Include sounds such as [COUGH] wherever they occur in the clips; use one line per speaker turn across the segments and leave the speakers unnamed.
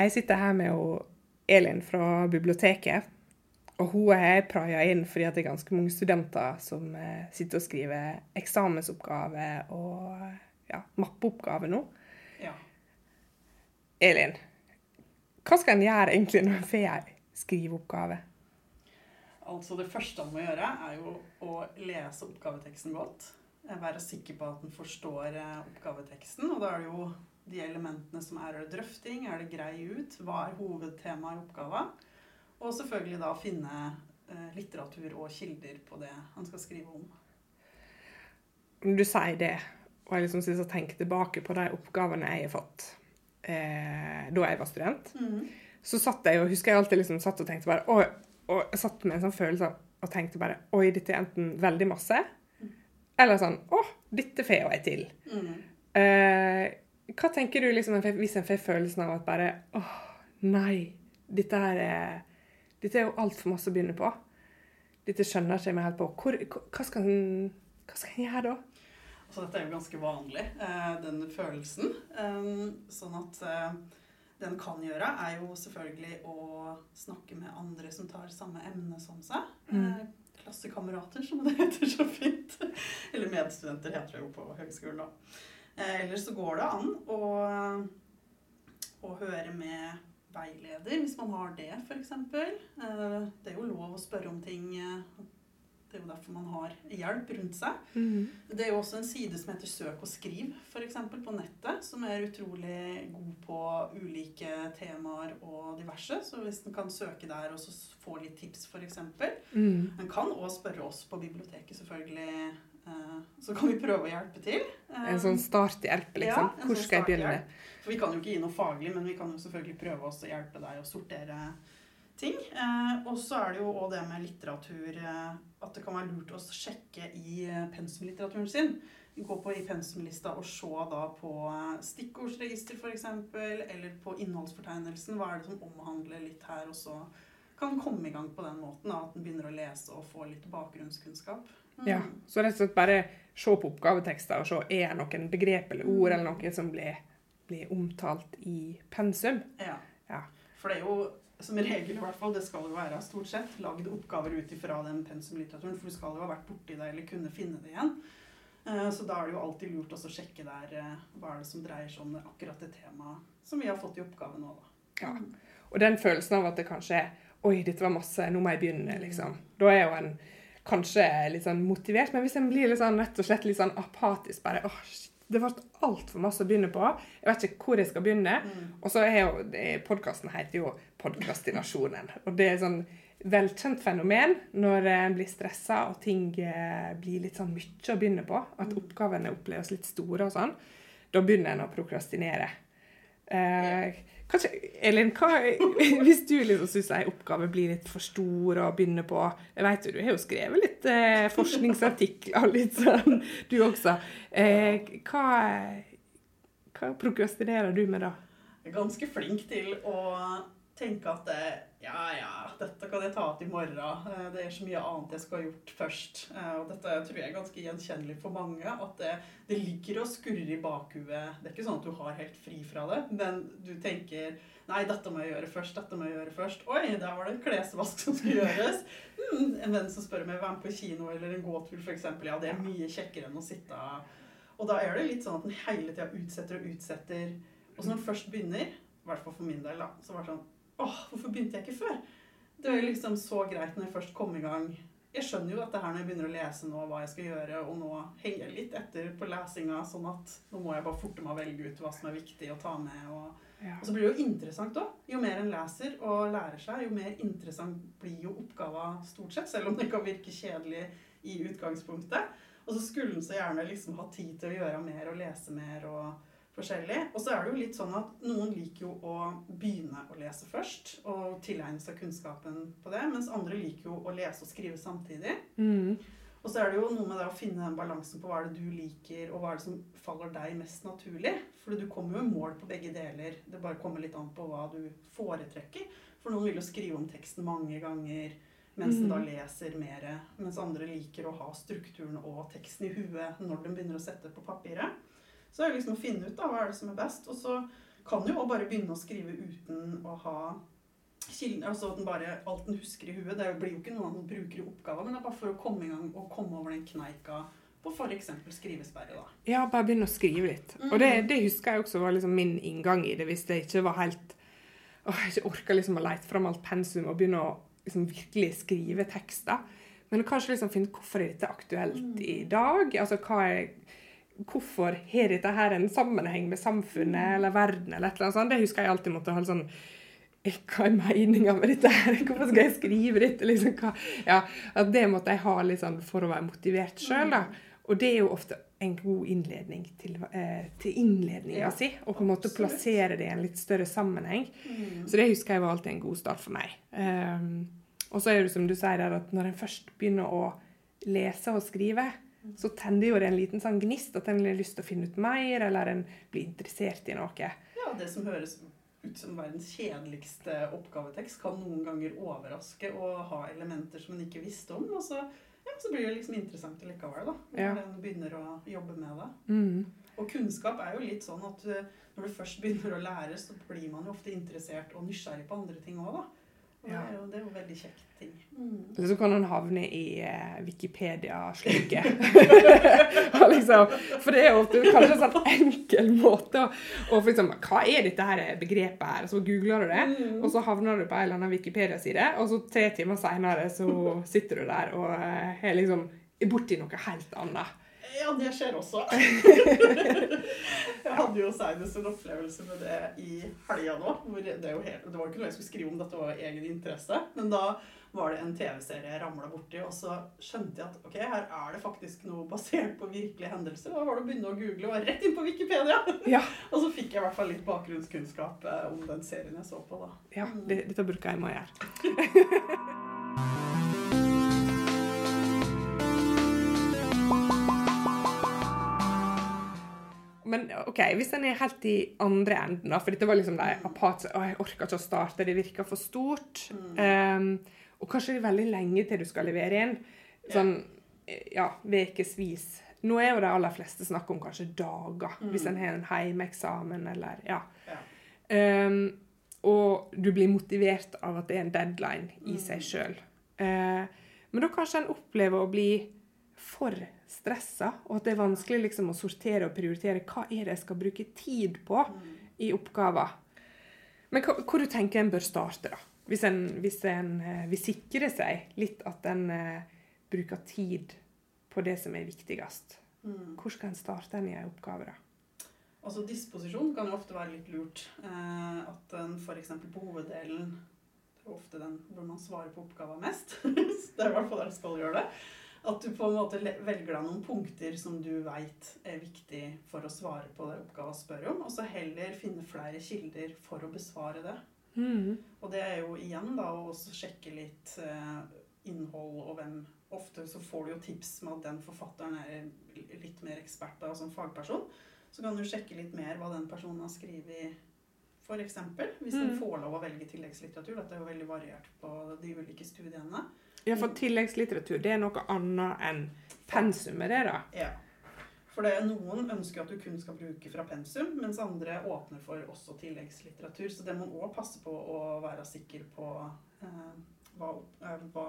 Jeg sitter her med Elin fra biblioteket. Og hun jeg praia inn fordi det er ganske mange studenter som eh, sitter og skriver eksamensoppgave og ja, mappeoppgave nå.
Ja.
Elin, hva skal en gjøre egentlig når en får skriveoppgave?
Altså Det første han må gjøre, er jo å lese oppgaveteksten godt. Være sikker på at en forstår eh, oppgaveteksten. Og da er det jo de elementene som er, er det drøfting, er det grei ut, hva er hovedtemaet i oppgava? Og selvfølgelig da finne eh, litteratur og kilder på det han skal skrive om.
Når du sier det, og jeg liksom synes å tenker tilbake på de oppgavene jeg har fått eh, da jeg var student, så satt jeg og husker jeg alltid liksom satt og tenkte bare og, og satt med en sånn følelse av og tenkte bare Oi, dette er enten veldig masse, eller sånn Å, dette får jeg til.
Mm.
Eh, hva tenker du liksom hvis en får følelsen av at bare Å, nei, dette er Dette er jo altfor masse å begynne på. Dette skjønner ikke jeg meg helt på. Hvor, hva, skal en, hva skal en gjøre da?
Altså dette er jo ganske vanlig, eh, den følelsen. Um, sånn at eh, det en kan gjøre, er jo selvfølgelig å snakke med andre som tar samme emne som seg.
Mm.
Klassekamerater, som det heter så fint. Eller medstudenter heter det jo på høgskolen, da. Eh, Eller så går det an å, å høre med veileder, hvis man har det, f.eks. Eh, Det er jo lov å spørre om ting. eh, Det er jo derfor man har hjelp rundt seg. Det er jo også en side som heter Søk og skriv, f.eks. på nettet, som er utrolig god på ulike temaer og diverse. Så hvis en kan søke der og så få litt tips, f.eks.
Mm.
En kan òg spørre oss på biblioteket, selvfølgelig. eh, Så kan vi prøve å hjelpe til. Eh,
En sånn starthjelp, liksom.
Ja,
Hvor
sånn
skal jeg begynne?
For vi kan jo ikke gi noe faglig, men vi kan jo selvfølgelig prøve oss å hjelpe deg å sortere ting. Eh, og så er det jo òg det med litteratur eh, at det kan være lurt å sjekke i eh, pensumlitteraturen sin. Gå på i pensumlista og se da på stikkordsregister f.eks. Eller på innholdsfortegnelsen. Hva er det som omhandler litt her? Og så kan komme i gang på den måten. Da, at en begynner å lese og få litt bakgrunnskunnskap. Mm.
Ja, så rett og slett bare se på oppgavetekster og se er det noen begrep eller ord eller noe som blir, blir omtalt i pensum.
Ja.
Ja.
For det er jo som regel i hvert fall, det skal jo være stort sett lagd oppgaver ut ifra den pensumlitteraturen, for du skal jo ha vært borti det eller kunne finne det igjen. Eh, Så da er det jo alltid lurt å sjekke der eh, hva er det som dreier seg om akkurat det temaet som vi har fått i oppgave nå, da.
Ja. Og den følelsen av at det kanskje er Oi, dette var masse, nå må jeg begynne, liksom. Da er jo en kanskje litt sånn motivert, men hvis en blir litt sånn, rett og slett litt sånn apatisk, bare åh, shit, det ble altfor masse å begynne på. Jeg vet ikke hvor jeg skal begynne. Og så er jo Podkasten heter jo Podkastinasjonen. Og det er et sånn velkjent fenomen når en blir stressa og ting eh, blir litt sånn mye å begynne på. At oppgavene oppleves litt store og sånn. Da begynner en å prokrastinere. Eh, kanskje, Elin, hva, [LAUGHS] hvis du liksom syns ei oppgave blir litt for stor å begynne på Jeg vet jo, du har jo skrevet litt eh, forskningsartikler og litt sånn, du også. Eh, hva, hva prokrastinerer du med da?
Jeg er ganske flink til å tenke at det, ja, ja, dette kan jeg ta til i morgen. Eh, Det er så mye annet jeg skal ha gjort først. Eh, Og dette tror jeg er ganske gjenkjennelig for mange. At det, det ligger og skurrer i bakhuet. Det er ikke sånn at du har helt fri fra det, men du tenker Nei, dette må jeg gjøre først. Dette må jeg gjøre først. Oi, der var det en klesvask som skulle gjøres. Hmm, en venn som spør meg være med på kino eller en gåtur, f.eks. Ja, det er mye kjekkere enn å sitte Og da er det litt sånn at den hele tida utsetter og utsetter. Og så når den først begynner, i hvert fall for min del, da, så var det sånn Åh, hvorfor begynte jeg ikke før? Det er jo liksom så greit når jeg først kom i gang. Jeg skjønner jo dette her når jeg begynner å lese nå hva jeg skal gjøre, og nå henger jeg litt etter på lesinga, sånn at nå må jeg bare forte meg å velge ut hva som er viktig å ta med. Og,
Ja.
og så blir det jo interessant òg. Jo mer en leser og lærer seg, jo mer interessant blir jo oppgava stort sett, selv om det kan virke kjedelig i utgangspunktet. Og så skulle en så gjerne liksom ha tid til å gjøre mer og lese mer og forskjellig. Og så er det jo litt sånn at noen liker jo å begynne å lese først og tilegne seg kunnskapen på det, mens andre liker jo å lese og skrive samtidig.
Mm.
Og så er det jo noe med det å finne den balansen på hva er det du liker, og hva er det som faller deg mest naturlig. For du kommer jo i mål på begge deler. Det bare kommer litt an på hva du foretrekker. For noen vil jo skrive om teksten mange ganger mens en da
Mm.
leser mer. Mens andre liker å ha strukturen og teksten i huet når de begynner å sette på papiret. Så er det liksom å finne ut da, hva er det som er best. Og så kan du jo bare begynne å skrive uten å ha kilden, altså den bare, alt den husker i huet. Det blir jo ikke noe man bruker i oppgaven, men det er bare for å komme i gang og komme over den kneika på f.eks. skrivesperre. da.
Ja, bare begynne å skrive litt. Og det, det husker jeg også var liksom min inngang i det, hvis det ikke var helt åh, Jeg ikke orka liksom å lete fram alt pensum og begynne å liksom virkelig skrive tekster. Men kanskje liksom finne hvorfor er dette aktuelt i dag? Altså hva er Hvorfor har dette her en sammenheng med samfunnet eller verden eller et eller annet sånt? Det husker jeg alltid måtte ha sånn hva er meninga med dette? her? Hvorfor skal jeg skrive dette? Liksom? Ja, Det måtte jeg ha sånn for å være motivert sjøl. Og det er jo ofte en god innledning til, eh, til innledninga
Ja,
si. Og på en måte
absolutt.
plassere det i en litt større sammenheng.
Mm.
Så det husker jeg var alltid en god start for meg. Um, og så er det som du sier der, at når en først begynner å lese og skrive, så tenner jo det en liten sånn gnist, at en har lyst til å finne ut mer, eller en blir interessert i noe.
Ja, det som høres ut som verdens kjedeligste oppgavetekst, kan noen ganger overraske og ha elementer som en ikke visste om. Og så, ja, så blir det liksom interessant likevel, da. Når
Ja.
en begynner å jobbe med det.
Mm.
Og kunnskap er jo litt sånn at uh, når du først begynner å lære, så blir man jo ofte interessert og nysgjerrig på andre ting òg, da. Og
Ja.
det, er jo, det er jo veldig kjekk ting. Mm.
Så kan han havne i eh, Wikipedia-sluket. [LAUGHS] [LAUGHS] Liksom, for det er jo kanskje en sånn enkel måte å eksempel, Hva er dette her begrepet her? Så googler du det,
Mm.
og så havner du på en eller annen Wikipedia-side, og så tre timer seinere så sitter du der og eh, er liksom borti noe helt annet.
Ja, det skjer også. [LAUGHS] jeg hadde jo senest en opplevelse med det i helga nå. Det, det var ikke noe jeg skulle skrive om, dette var egen interesse. Men da var det en TV-serie jeg ramla borti, og så skjønte jeg at ok, her er det faktisk noe basert på virkelige hendelser. Da var det å begynne å google, og være rett inn på Wikipedia.
Ja, [LAUGHS]
Og så fikk jeg i hvert fall litt bakgrunnskunnskap eh, om den serien jeg så på, da.
ja det, dette bruker jeg må gjøre. [LAUGHS] Men ok, hvis en er helt i andre enden, da, for dette var liksom de apatiske Å, jeg orker ikke å starte, det virker for stort. Um, og kanskje det er veldig lenge til du skal levere inn. Sånn ja, ukevis. Nå er jo de aller fleste snakk om kanskje dager, hvis en har en heimeeksamen eller ja.
Ja.
Um, og du blir motivert av at det er en deadline i seg sjøl. men da kanskje en opplever å bli for stressa, og at det er vanskelig liksom å sortere og prioritere hva er det jeg skal bruke tid på i oppgaver. Men hva, hvor du tenker en bør starte, da? Hvis en, hvis en eh, vil sikre seg litt at en uh, bruker tid på det som er viktigst.
Mm.
Hvor skal en starte en i en oppgave, da?
Altså Disposisjon kan jo ofte være litt lurt. Eh, at en f.eks. på hoveddelen Det er ofte den hvor man svarer på oppgaven mest. [LAUGHS] det er i hvert fall der du skal gjøre det. At du på en måte velger deg noen punkter som du veit er viktig for å svare på det oppgaven spør om, og så heller finne flere kilder for å besvare det.
Mm.
Og det er jo igjen da å også sjekke litt eh, innhold og hvem Ofte så får du jo tips med at den forfatteren er litt mer ekspert da, som fagperson. Så kan du sjekke litt mer hva den personen har skrevet, f.eks. Hvis
Mm.
den får lov å velge tilleggslitteratur. Dette er jo veldig variert på de ulike studiene.
Ja, for tilleggslitteratur det er noe annet enn pensumet, det, da.
Ja. For det er noen ønsker at du kun skal bruke fra pensum, mens andre åpner for også tilleggslitteratur. Så det må man òg passe på å være sikker på eh, hva, eh, hva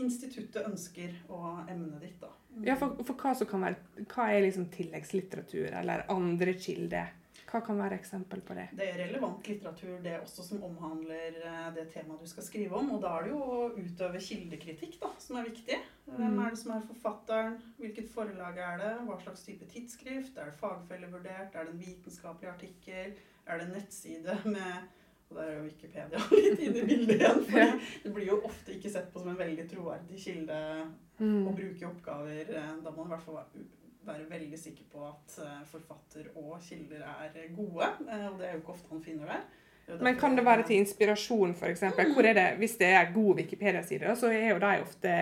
instituttet ønsker og emnet ditt, da.
Ja, for, for hva være Hva er liksom tilleggslitteratur, eller andre kilder? Hva kan være eksempel på det?
Det er relevant litteratur det også som omhandler eh, det temaet du skal skrive om. Og da er det jo å utøve kildekritikk da, som er viktig. Hvem
Mm.
er det som er forfatteren? Hvilket forlag er det? Hva slags type tidsskrift? Er det fagfellevurdert? Er det en vitenskapelig artikkel? Er det en nettside med Og der er jo Wikipedia [LAUGHS] litt inne i bildet igjen. For [LAUGHS] det blir jo ofte ikke sett på som en veldig troverdig kilde å
Mm.
bruke i oppgaver. Eh, Da må man i hvert fall være- være veldig sikker på at eh, forfatter og kilder er gode. eh, Og det er jo ikke ofte han finner der. Det
Men kan det være til inspirasjon, f.eks.?
Mm.
Hvor er det, hvis det er god Wikipedia-side, så er jo de ofte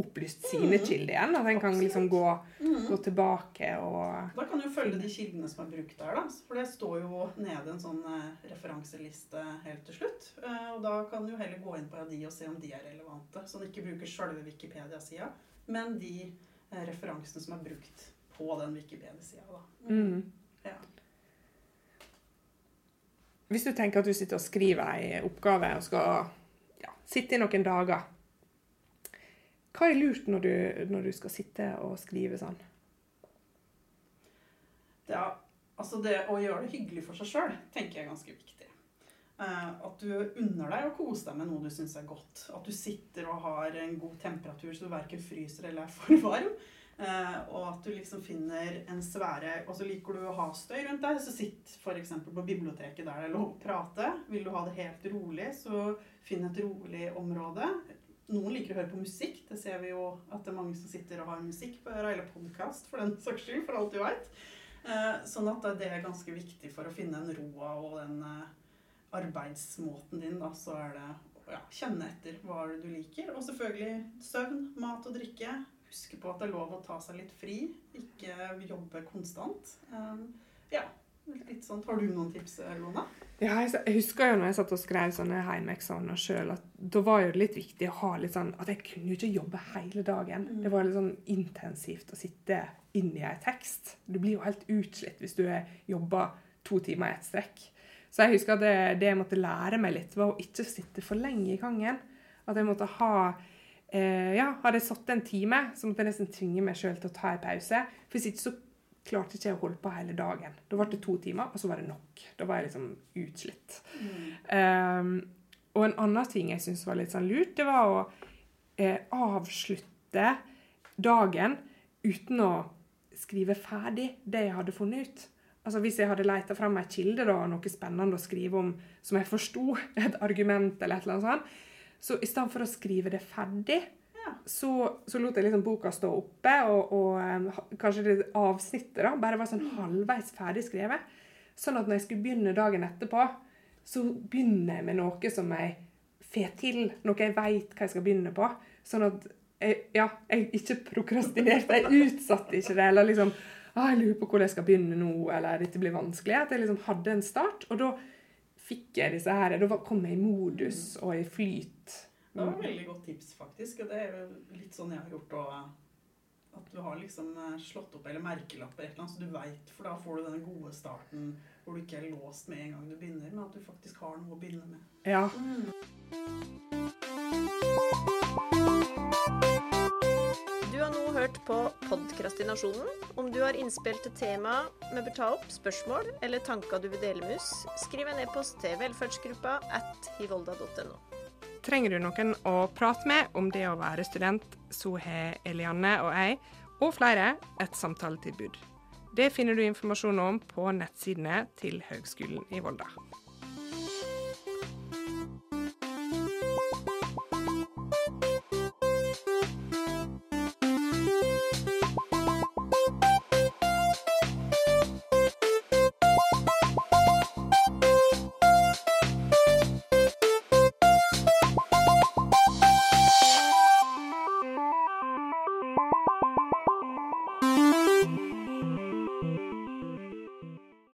opplyst sine
Mm.
kilder igjen. At en kan liksom gå,
Mm.
gå tilbake og
Da kan du følge de kildene som er brukt der, da. For det står jo nede en sånn eh, referanseliste helt til slutt. Eh, Og da kan du heller gå inn på de og se om de er relevante. Så du ikke bruker sjølve Wikipedia-sida, men de eh, referansene som er brukt på den Wikipedia-sida.
Mm.
Ja.
Hvis du tenker at du sitter og skriver ei oppgave og skal ja, sitte i noen dager, hva er lurt når du, når du skal sitte og skrive sånn?
Er, altså det å gjøre det hyggelig for seg sjøl tenker jeg er ganske viktig. Eh, at du unner deg å kose deg med noe du syns er godt. At du sitter og har en god temperatur så du verken fryser eller er for varm. Eh, og at du liksom finner en sfære Og så liker du å ha støy rundt deg, så sitt f.eks. på biblioteket der det er lov å prate. Vil du ha det helt rolig, så finn et rolig område. Noen liker å høre på musikk. Det ser vi jo at det er mange som sitter og har musikk på øra, eller podkast for den saks skyld, for alt du veit. Eh, sånn at det er ganske viktig for å finne en roa og den eh, arbeidsmåten din. Da, så er det å ja, kjenne etter hva du liker. Og selvfølgelig søvn, mat og drikke. Huske på at det er lov å ta seg litt fri. Ikke jobbe konstant. Eh, ja, litt sånn. Har du noen tips, Lona?
Ja, jeg, husker jo når jeg satt og skrev sånne hjemmeeksamener sjøl, at da var jo det litt viktig å ha litt sånn At jeg kunne jo ikke jobbe hele dagen.
Mm.
Det var litt sånn intensivt å sitte inn i ei tekst. Du blir jo helt utslitt hvis du jobber to timer i ett strekk. Så jeg husker at det, det jeg måtte lære meg litt, var å ikke sitte for lenge i gangen. At jeg måtte ha eh, Ja, hadde jeg satt en time, så måtte jeg nesten tvinge meg sjøl til å ta en pause. For hvis ikke så klarte ikke jeg å holde på hele dagen. Da ble det to timer, og så var det nok. Da var jeg liksom utslitt. Um, og en annen ting jeg syntes var litt sånn lurt, det var å eh, avslutte dagen uten å skrive ferdig det jeg hadde funnet ut. Altså Hvis jeg hadde leita fram ei kilde, da, noe spennende å skrive om som jeg forsto, et argument eller et eller annet sånt, så i stedet for å skrive det ferdig,
Ja.
så, så lot jeg liksom boka stå oppe, og, og kanskje det avsnittet da, bare var sånn halvveis ferdig skrevet. Sånn at når jeg skulle begynne dagen etterpå, så begynner jeg med noe som jeg får til, noe jeg veit hva jeg skal begynne på. Sånn at jeg, ja, jeg ikke prokrastinerte, jeg utsatte ikke det, eller liksom ah, jeg lurer på hvor jeg skal begynne nå, eller dette blir vanskelig. At jeg liksom hadde en start, og da fikk jeg disse her, da kom jeg i modus og i flyt.
Det var et veldig godt tips, faktisk. Og det er jo litt sånn jeg har gjort òg. At du har liksom eh, slått opp eller merkelapper, eller annet, så du veit. For da får du den gode starten hvor du ikke er låst med en gang du begynner, men at du faktisk har noe å begynne med.
Ja.
Du hørt på Podkrastinasjonen. Om du har innspill til tema vi bør ta opp, spørsmål eller tanker du vil dele med oss, skriv en e-post til velferdsgruppa at hivolda.no.
Trenger du noen å prate med om det å være student, så har Elianne og jeg, og flere, et samtaletilbud. Det finner du informasjon om på nettsidene til Høgskolen i Volda.